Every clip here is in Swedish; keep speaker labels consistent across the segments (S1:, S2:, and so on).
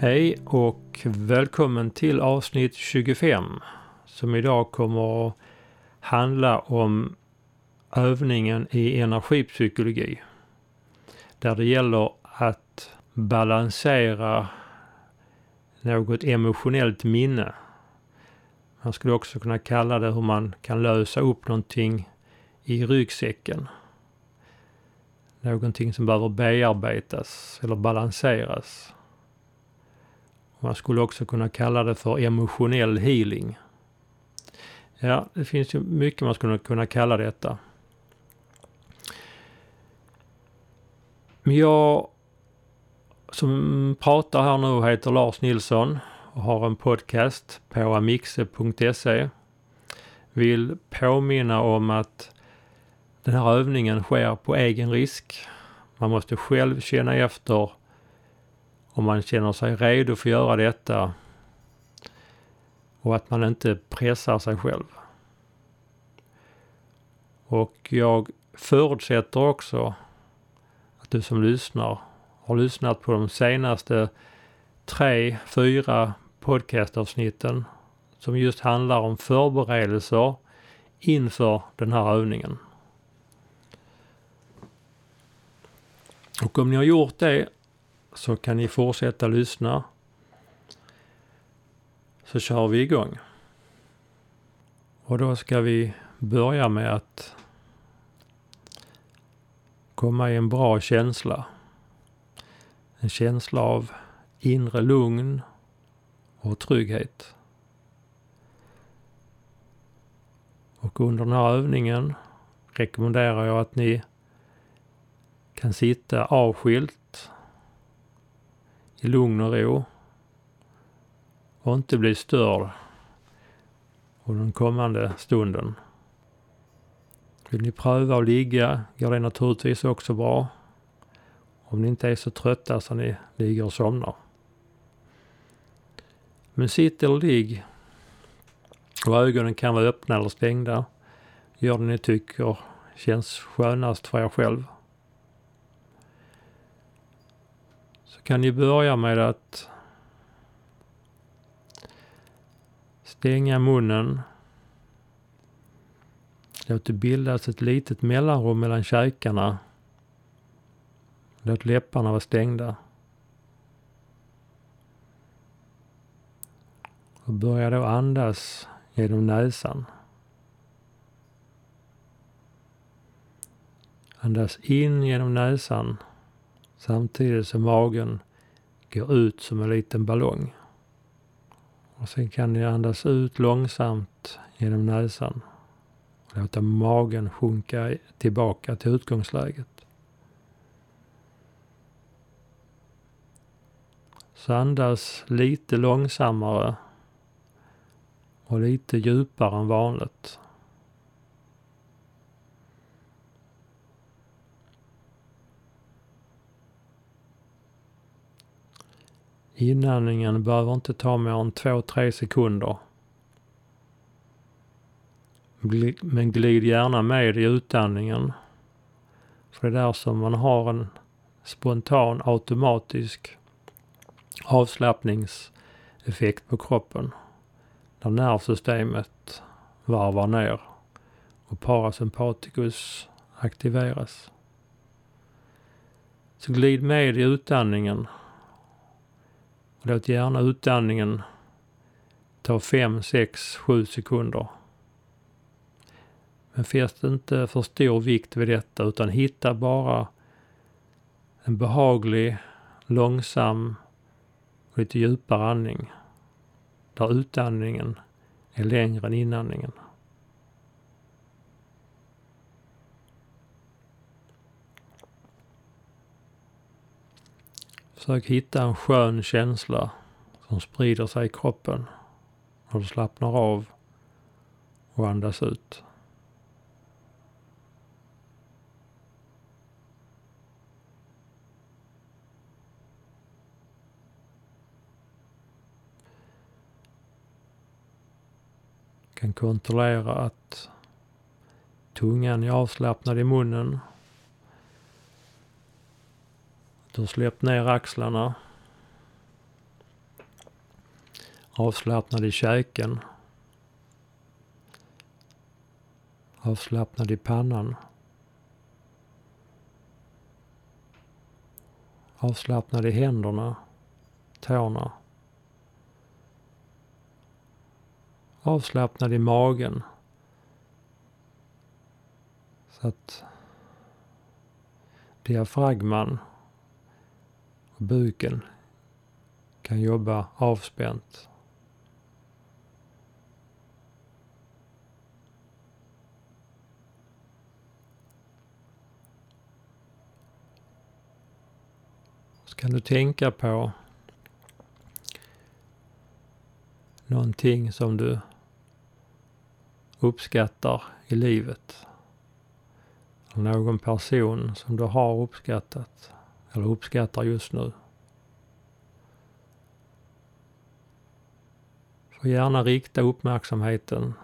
S1: Hej och välkommen till avsnitt 25 som idag kommer att handla om övningen i energipsykologi. Där det gäller att balansera något emotionellt minne. Man skulle också kunna kalla det hur man kan lösa upp någonting i ryggsäcken. Någonting som behöver bearbetas eller balanseras. Man skulle också kunna kalla det för emotionell healing. Ja, det finns ju mycket man skulle kunna kalla detta. Men jag som pratar här nu heter Lars Nilsson och har en podcast på amixe.se. Vill påminna om att den här övningen sker på egen risk. Man måste själv känna efter om man känner sig redo för att göra detta och att man inte pressar sig själv. Och jag förutsätter också att du som lyssnar har lyssnat på de senaste tre, fyra podcastavsnitten som just handlar om förberedelser inför den här övningen. Och om ni har gjort det så kan ni fortsätta lyssna. Så kör vi igång. Och då ska vi börja med att komma i en bra känsla. En känsla av inre lugn och trygghet. Och under den här övningen rekommenderar jag att ni kan sitta avskilt i lugn och ro och inte bli störd under den kommande stunden. Vill ni pröva att ligga går det naturligtvis också bra. Om ni inte är så trötta så ni ligger och somnar. Men sitt eller ligg och ögonen kan vara öppna eller stängda. Gör det ni tycker känns skönast för er själv. Så kan ni börja med att stänga munnen. Låt det bildas ett litet mellanrum mellan käkarna. Låt läpparna vara stängda. Och börja då andas genom näsan. Andas in genom näsan samtidigt som magen går ut som en liten ballong. Och sen kan ni andas ut långsamt genom näsan och låta magen sjunka tillbaka till utgångsläget. Så andas lite långsammare och lite djupare än vanligt. Inandningen behöver inte ta mer än 2-3 sekunder. Men glid gärna med i utandningen. För det är där som man har en spontan automatisk avslappningseffekt på kroppen. Där nervsystemet varvar ner och parasympaticus aktiveras. Så glid med i utandningen Låt gärna utandningen ta 5, 6, 7 sekunder. Men fäst inte för stor vikt vid detta utan hitta bara en behaglig, långsam och lite djupare andning. Där utandningen är längre än inandningen. Försök hitta en skön känsla som sprider sig i kroppen när du slappnar av och andas ut. Kan kontrollera att tungan är avslappnad i munnen. Du har släppt ner axlarna. Avslappnad i käken. Avslappnad i pannan. Avslappnad i händerna, tårna. Avslappnad i magen. Så att diafragman och buken kan jobba avspänt. Så kan du tänka på någonting som du uppskattar i livet. Någon person som du har uppskattat eller uppskattar just nu. Får gärna rikta uppmärksamheten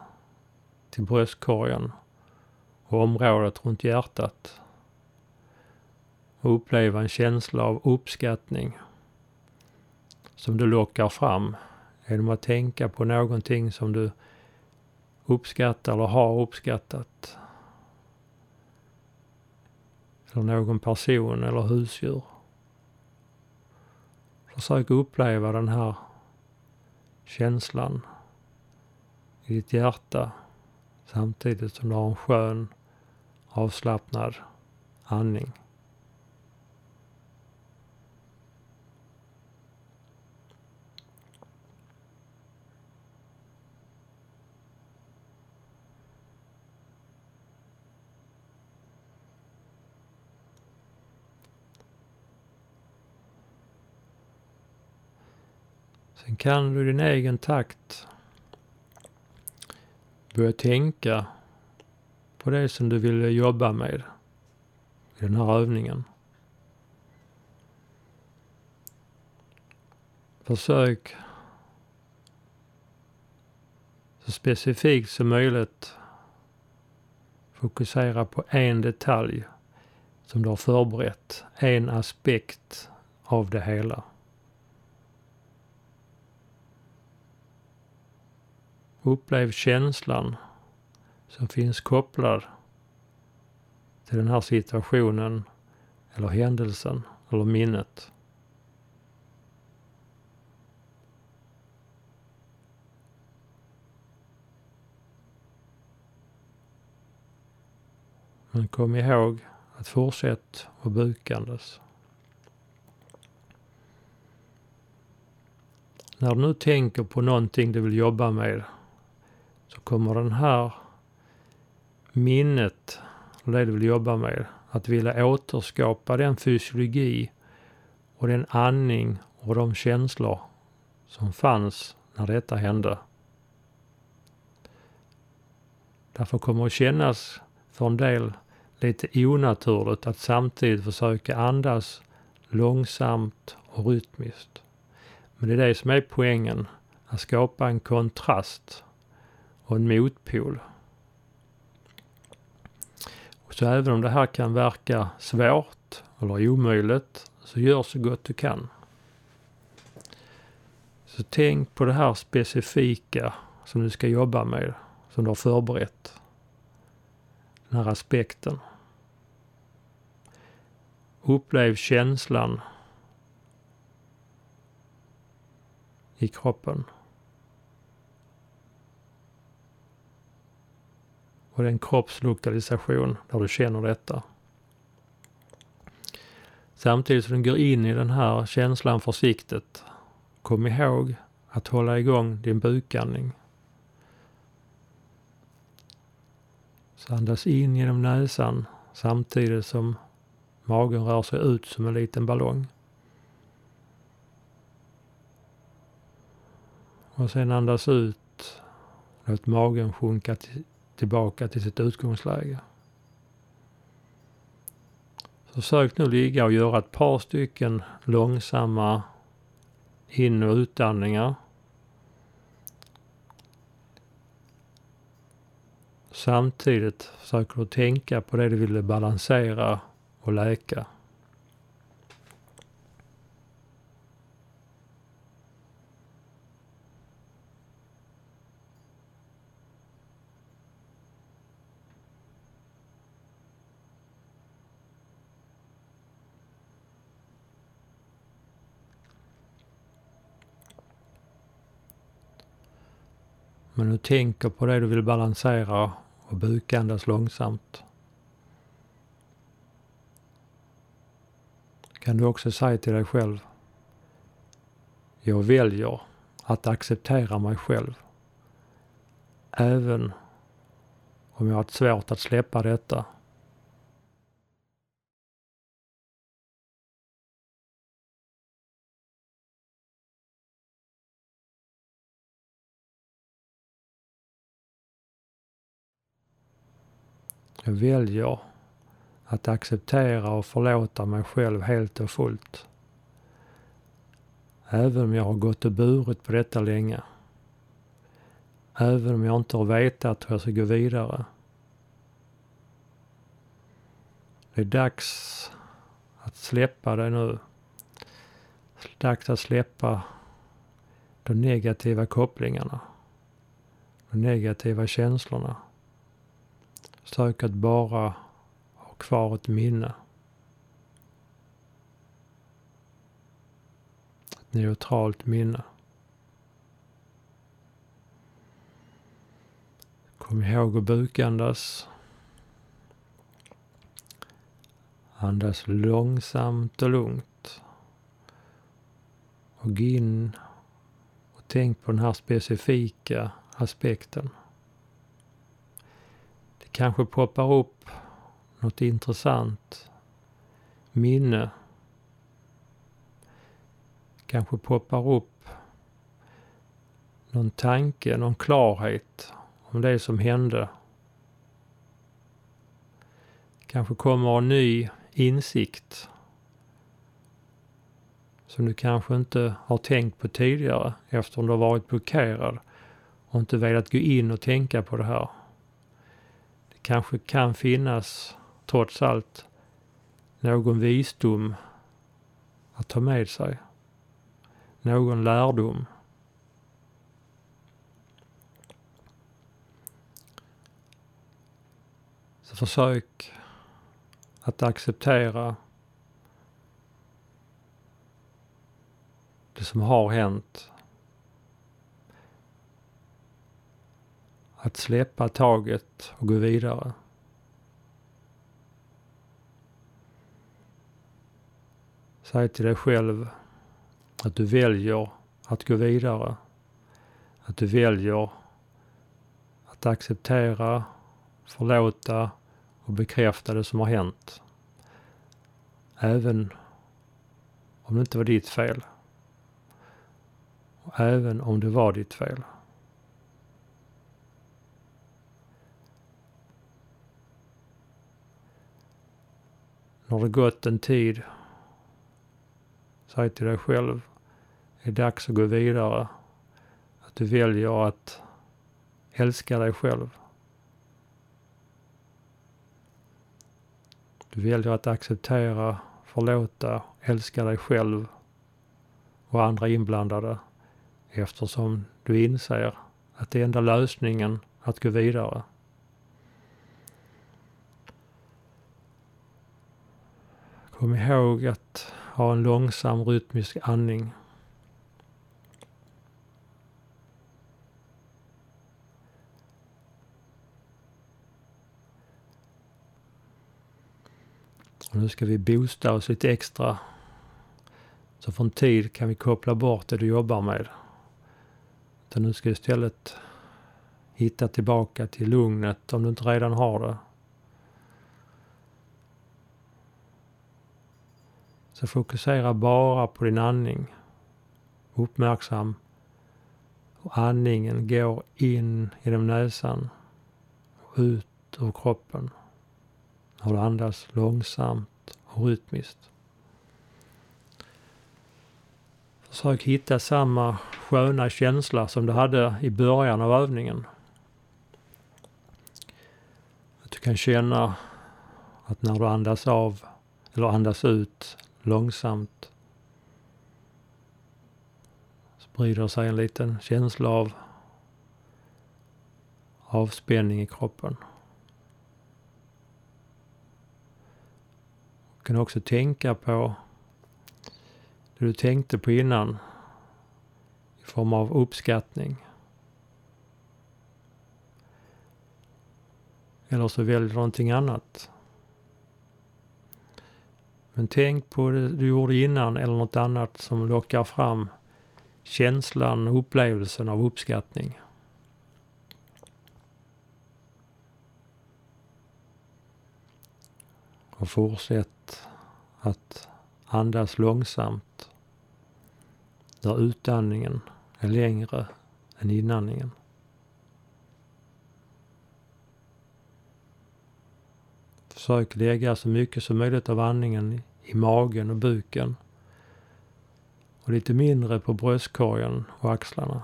S1: till bröstkorgen och området runt hjärtat och uppleva en känsla av uppskattning som du lockar fram genom att tänka på någonting som du uppskattar eller har uppskattat. Eller någon person eller husdjur. Försök uppleva den här känslan i ditt hjärta samtidigt som du har en skön avslappnad andning. Sen kan du i din egen takt börja tänka på det som du vill jobba med i den här övningen. Försök så specifikt som möjligt fokusera på en detalj som du har förberett, en aspekt av det hela. Upplev känslan som finns kopplad till den här situationen eller händelsen eller minnet. Men kom ihåg att fortsätta och bukandes. När du nu tänker på någonting du vill jobba med så kommer den här minnet, det du vill jobba med, att vilja återskapa den fysiologi och den andning och de känslor som fanns när detta hände. Därför kommer det att kännas för en del lite onaturligt att samtidigt försöka andas långsamt och rytmiskt. Men det är det som är poängen, att skapa en kontrast och en motpol. Så även om det här kan verka svårt eller omöjligt, så gör så gott du kan. Så tänk på det här specifika som du ska jobba med, som du har förberett. Den här aspekten. Upplev känslan i kroppen. Och det är en kroppslokalisation där du känner detta. Samtidigt som du går in i den här känslan försiktigt, kom ihåg att hålla igång din bukandning. Så andas in genom näsan samtidigt som magen rör sig ut som en liten ballong. Och sen andas ut. Låt magen sjunka tillbaka till sitt utgångsläge. Försök nu ligga och göra ett par stycken långsamma in och utandningar. Samtidigt försöker du tänka på det du ville balansera och läka. Men du tänker på det du vill balansera och bukandas långsamt. Kan du också säga till dig själv. Jag väljer att acceptera mig själv. Även om jag har svårt att släppa detta. Jag väljer att acceptera och förlåta mig själv helt och fullt. Även om jag har gått och burit på detta länge. Även om jag inte har vetat hur jag ska gå vidare. Det är dags att släppa det nu. Dags att släppa de negativa kopplingarna. De negativa känslorna. Sök att bara ha kvar ett minne. Ett neutralt minne. Kom ihåg att bukandas. Andas långsamt och lugnt. Och gå in och tänk på den här specifika aspekten kanske poppar upp något intressant minne. Kanske poppar upp någon tanke, någon klarhet om det som hände. Kanske kommer en ny insikt som du kanske inte har tänkt på tidigare eftersom du har varit blockerad och inte velat gå in och tänka på det här kanske kan finnas, trots allt, någon visdom att ta med sig. Någon lärdom. Så försök att acceptera det som har hänt Att släppa taget och gå vidare. Säg till dig själv att du väljer att gå vidare. Att du väljer att acceptera, förlåta och bekräfta det som har hänt. Även om det inte var ditt fel. Och även om det var ditt fel. När det gått en tid. Säg till dig själv, det är dags att gå vidare. Att du väljer att älska dig själv. Du väljer att acceptera, förlåta, älska dig själv och andra inblandade eftersom du inser att det är enda lösningen att gå vidare. Kom ihåg att ha en långsam rytmisk andning. Och nu ska vi boosta oss lite extra. Så för en tid kan vi koppla bort det du jobbar med. Så nu ska du istället hitta tillbaka till lugnet om du inte redan har det. Så fokusera bara på din andning. Uppmärksam. Och andningen går in genom näsan och ut ur kroppen. Och du andas långsamt och rytmiskt. Försök hitta samma sköna känsla som du hade i början av övningen. Att du kan känna att när du andas av eller andas ut långsamt sprider sig en liten känsla av avspänning i kroppen. Du kan också tänka på det du tänkte på innan i form av uppskattning. Eller så väljer du någonting annat. Men tänk på det du gjorde innan eller något annat som lockar fram känslan och upplevelsen av uppskattning. Och fortsätt att andas långsamt där utandningen är längre än inandningen. Försök lägga så mycket som möjligt av andningen i magen och buken och lite mindre på bröstkorgen och axlarna.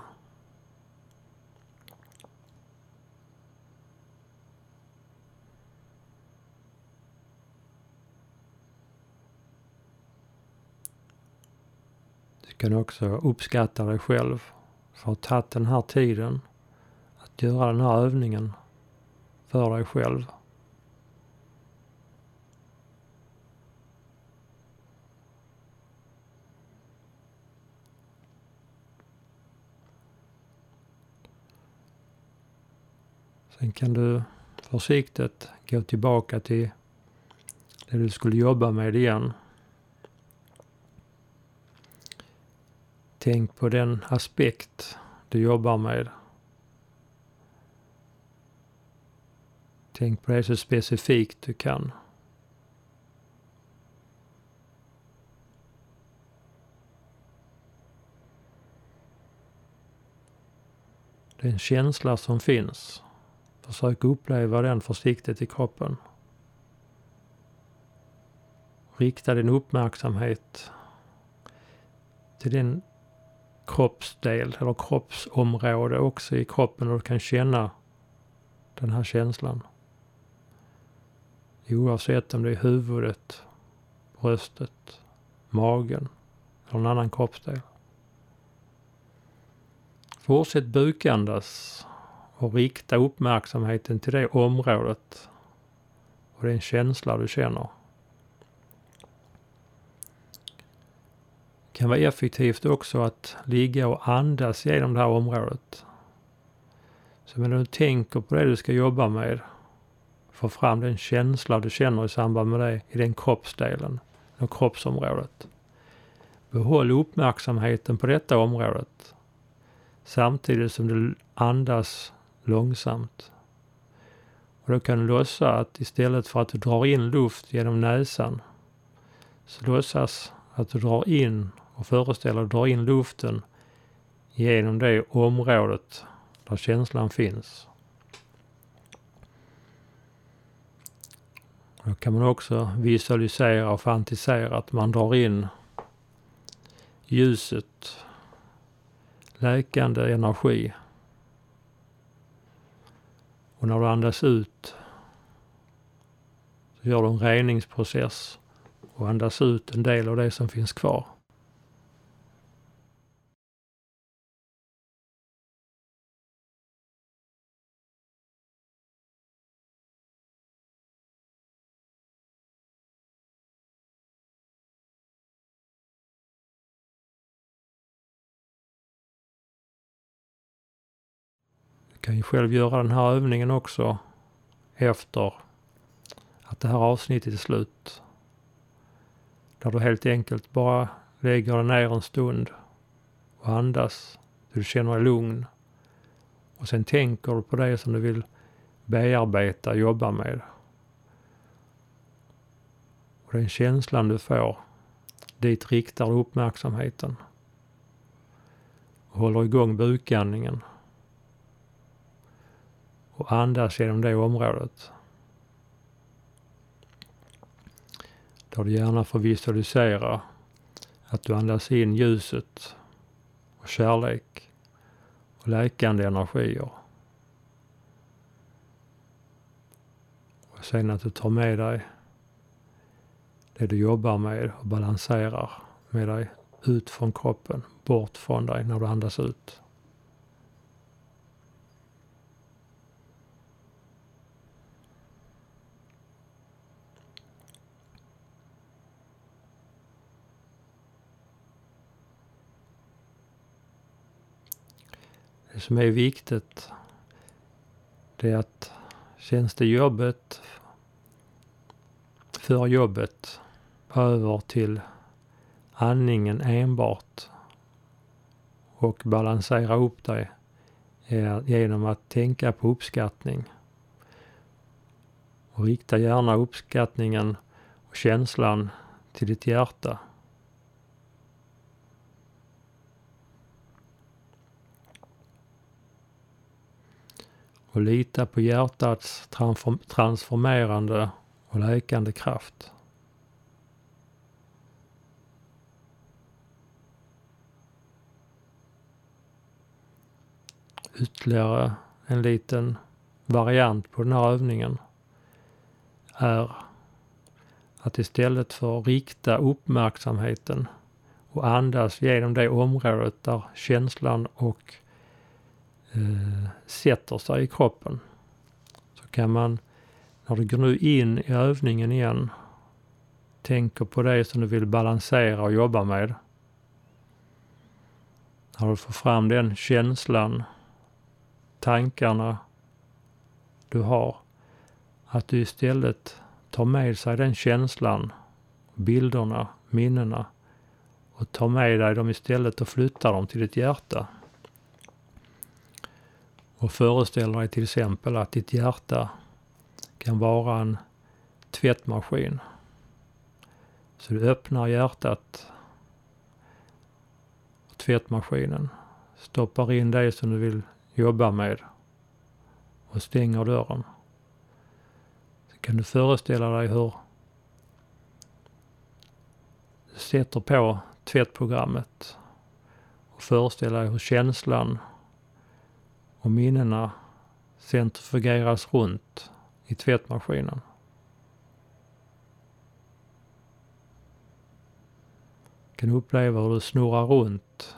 S1: Du kan också uppskatta dig själv för att ha tagit den här tiden att göra den här övningen för dig själv. Sen kan du försiktigt gå tillbaka till det du skulle jobba med igen. Tänk på den aspekt du jobbar med. Tänk på det så specifikt du kan. Det är en känsla som finns. Försök uppleva den försiktigt i kroppen. Rikta din uppmärksamhet till din kroppsdel eller kroppsområde också i kroppen och du kan känna den här känslan. Oavsett om det är huvudet, bröstet, magen eller en annan kroppsdel. Fortsätt bukandas och rikta uppmärksamheten till det området och den känsla du känner. Det kan vara effektivt också att ligga och andas genom det här området. Så när du tänker på det du ska jobba med, få fram den känsla du känner i samband med det i den kroppsdelen, och kroppsområdet. Behåll uppmärksamheten på detta området samtidigt som du andas långsamt. Och då kan du låtsas att istället för att du drar in luft genom näsan så låtsas att du drar in och föreställer att du drar in luften genom det området där känslan finns. Då kan man också visualisera och fantisera att man drar in ljuset, läkande energi och när du andas ut så gör du en reningsprocess och andas ut en del av det som finns kvar. Kan ju själv göra den här övningen också efter att det här avsnittet är slut. Där du helt enkelt bara lägger dig ner en stund och andas. Du känner dig lugn. Och sen tänker du på det som du vill bearbeta, jobba med. Och den känslan du får, dit riktar du uppmärksamheten. Och håller igång bukandningen och andas genom det området. Där du gärna får visualisera att du andas in ljuset och kärlek och läkande energier. Och Och sen att du tar med dig det du jobbar med och balanserar med dig ut från kroppen, bort från dig när du andas ut. Det som är viktigt det är att känns det jobbet för jobbet över till andningen enbart och balansera upp dig genom att tänka på uppskattning. Och rikta gärna uppskattningen och känslan till ditt hjärta. Och lita på hjärtats transformerande och läkande kraft. Ytterligare en liten variant på den här övningen är att istället för att rikta uppmärksamheten och andas genom det området där känslan och eh, sätter sig i kroppen så kan man när du går nu in i övningen igen, tänker på det som du vill balansera och jobba med. När du får fram den känslan, tankarna du har, att du istället tar med sig den känslan, bilderna, minnena och tar med dig dem istället och flyttar dem till ditt hjärta. Och föreställer dig till exempel att ditt hjärta kan vara en tvättmaskin. Så du öppnar hjärtat och tvättmaskinen, stoppar in det som du vill jobba med och stänger dörren. Så kan du föreställa dig hur du sätter på tvättprogrammet och föreställa dig hur känslan och minnena centrifugeras runt i tvättmaskinen. Du kan uppleva hur du snurrar runt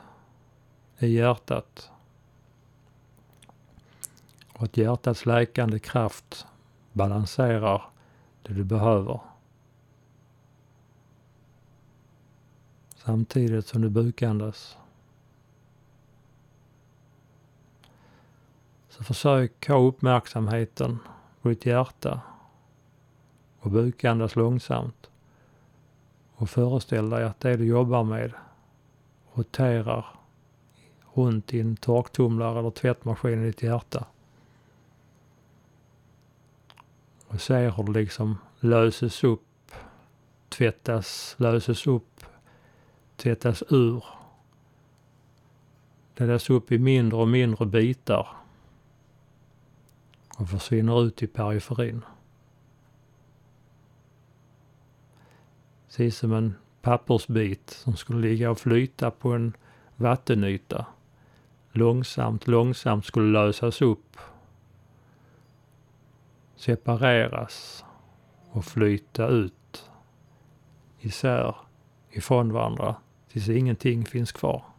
S1: i hjärtat. Och att hjärtats läkande kraft balanserar det du behöver. Samtidigt som du bukandas. Så försök ha uppmärksamheten på ditt hjärta och bukandas långsamt. Och föreställ dig att det du jobbar med roterar runt i en torktumlare eller tvättmaskin i ditt hjärta. Och se hur det liksom löses upp, tvättas, löses upp, tvättas ur. Det löses upp i mindre och mindre bitar och försvinner ut i periferin. Precis som en pappersbit som skulle ligga och flyta på en vattenyta. Långsamt, långsamt skulle lösas upp, separeras och flyta ut isär ifrån varandra tills ingenting finns kvar.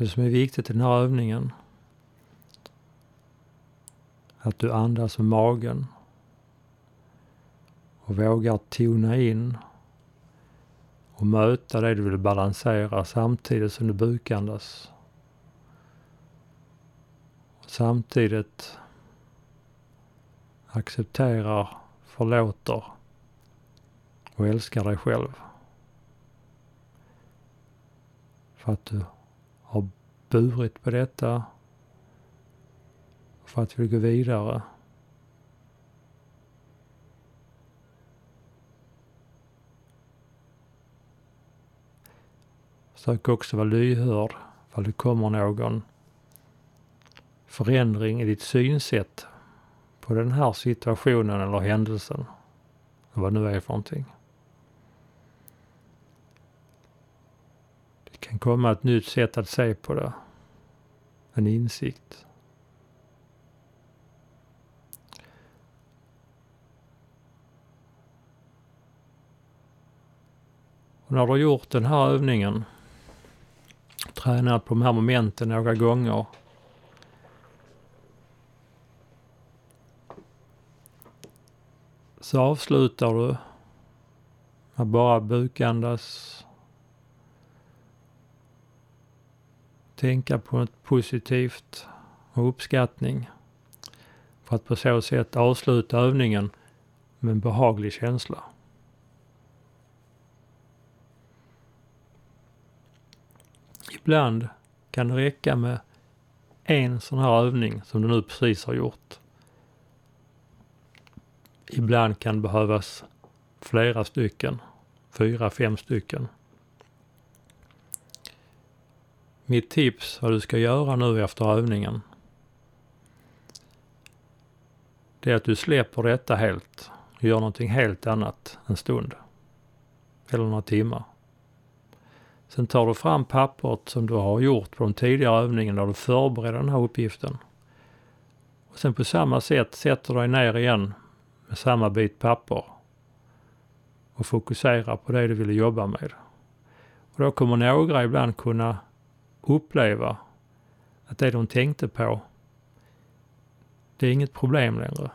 S1: Det som är viktigt i den här övningen att du andas med magen och vågar tona in och möta det du vill balansera samtidigt som du bukandas. Samtidigt accepterar, förlåter och älskar dig själv. För att du burit på detta för att vi gå vidare. Försök också vara lyhörd ifall det kommer någon förändring i ditt synsätt på den här situationen eller händelsen. Vad nu är för någonting. Kan komma ett nytt sätt att se på det. En insikt. Och när du har gjort den här övningen, tränat på de här momenten några gånger, så avslutar du med bara bukandas. Tänka på något positivt och uppskattning för att på så sätt avsluta övningen med en behaglig känsla. Ibland kan det räcka med en sån här övning som du nu precis har gjort. Ibland kan det behövas flera stycken, fyra, fem stycken. Mitt tips vad du ska göra nu efter övningen det är att du släpper detta helt och gör någonting helt annat en stund. Eller några timmar. Sen tar du fram pappret som du har gjort på de tidigare övningarna där du förbereder den här uppgiften. Och sen på samma sätt sätter du dig ner igen med samma bit papper och fokuserar på det du vill jobba med. Och då kommer några ibland kunna uppleva att det de tänkte på, det är inget problem längre.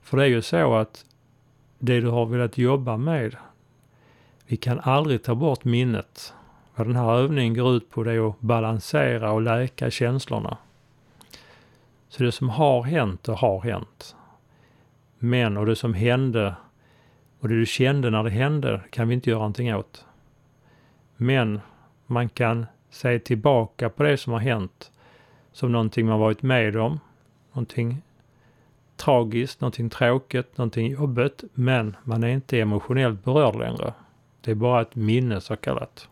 S1: För det är ju så att det du har velat jobba med, vi kan aldrig ta bort minnet. Vad den här övningen går ut på det är att balansera och läka känslorna. Så det som har hänt och har hänt. Men och det som hände och det du kände när det hände kan vi inte göra någonting åt. Men man kan se tillbaka på det som har hänt som någonting man varit med om, någonting tragiskt, någonting tråkigt, någonting jobbigt, men man är inte emotionellt berörd längre. Det är bara ett minne så kallat.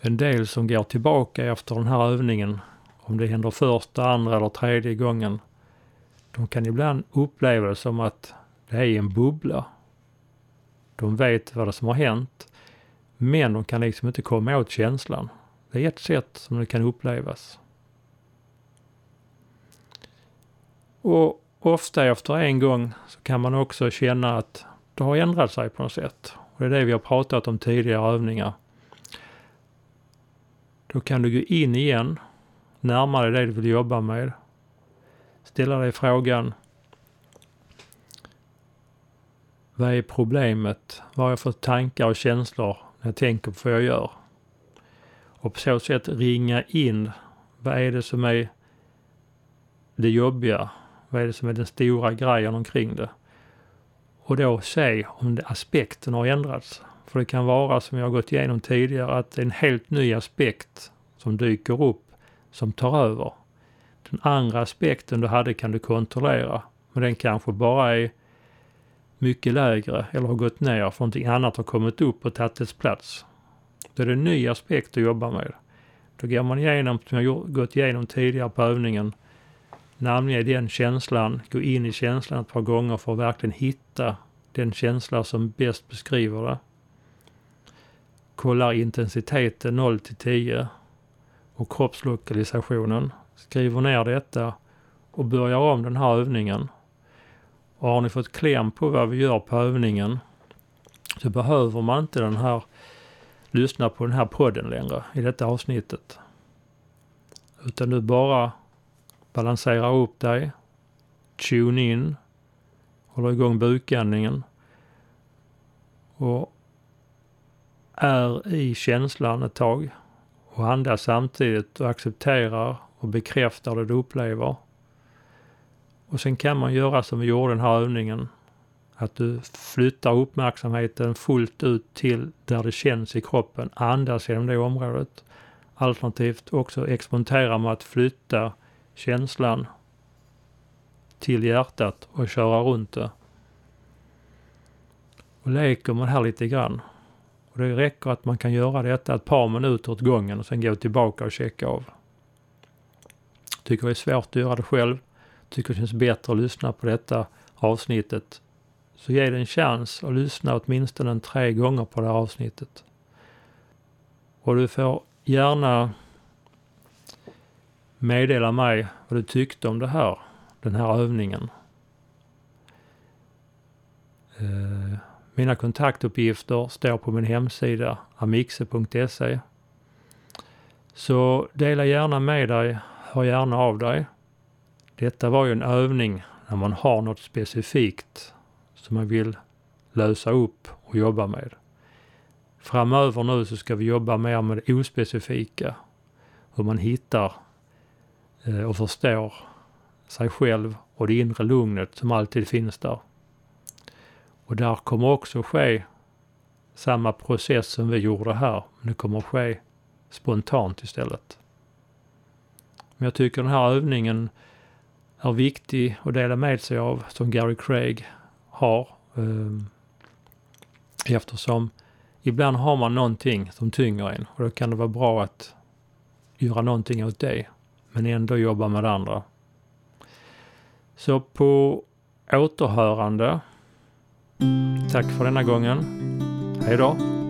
S1: En del som går tillbaka efter den här övningen, om det händer första, andra eller tredje gången, de kan ibland uppleva det som att det är en bubbla. De vet vad det som har hänt, men de kan liksom inte komma åt känslan. Det är ett sätt som det kan upplevas. Och ofta efter en gång så kan man också känna att det har ändrat sig på något sätt. Och det är det vi har pratat om tidigare övningar. Då kan du gå in igen, närmare det du vill jobba med ställa dig frågan Vad är problemet? Vad har jag för tankar och känslor när jag tänker på vad jag gör? Och på så sätt ringa in vad är det som är det jobbiga? Vad är det som är den stora grejen omkring det? Och då se om aspekten har ändrats. För det kan vara som jag har gått igenom tidigare att det är en helt ny aspekt som dyker upp som tar över. Den andra aspekten du hade kan du kontrollera, men den kanske bara är mycket lägre eller har gått ner för någonting annat har kommit upp och tagit dess plats. Då är det en ny aspekt att jobba med. Då går man igenom, som jag gått igenom tidigare på övningen, namnge den känslan, gå in i känslan ett par gånger för att verkligen hitta den känsla som bäst beskriver det. Kollar intensiteten 0 till 10 och kroppslokalisationen skriver ner detta och börjar om den här övningen. Och har ni fått kläm på vad vi gör på övningen så behöver man inte den här lyssna på den här podden längre i detta avsnittet. Utan du bara balanserar upp dig, tune in, håller igång bukandningen och är i känslan ett tag och andas samtidigt och accepterar och bekräftar det du upplever. Och sen kan man göra som vi gjorde den här övningen. Att du flyttar uppmärksamheten fullt ut till där det känns i kroppen. Andas genom det området. Alternativt också experimentera med att flytta känslan till hjärtat och köra runt det. och leker man här lite grann. Och det räcker att man kan göra detta ett par minuter åt gången och sen gå tillbaka och checka av. Tycker det är svårt att göra det själv. Tycker det känns bättre att lyssna på detta avsnittet. Så ge det en chans att lyssna åtminstone en tre gånger på det här avsnittet. Och du får gärna meddela mig vad du tyckte om det här, den här övningen. Eh, mina kontaktuppgifter står på min hemsida amixe.se. Så dela gärna med dig, hör gärna av dig. Detta var ju en övning när man har något specifikt som man vill lösa upp och jobba med. Framöver nu så ska vi jobba mer med det ospecifika. Hur man hittar eh, och förstår sig själv och det inre lugnet som alltid finns där. Och där kommer också ske samma process som vi gjorde här, men det kommer ske spontant istället. Men jag tycker den här övningen är viktig att dela med sig av, som Gary Craig har. Ehm, eftersom ibland har man någonting som tynger en och då kan det vara bra att göra någonting åt det, men ändå jobba med det andra. Så på återhörande Tack för denna gången. Hej då!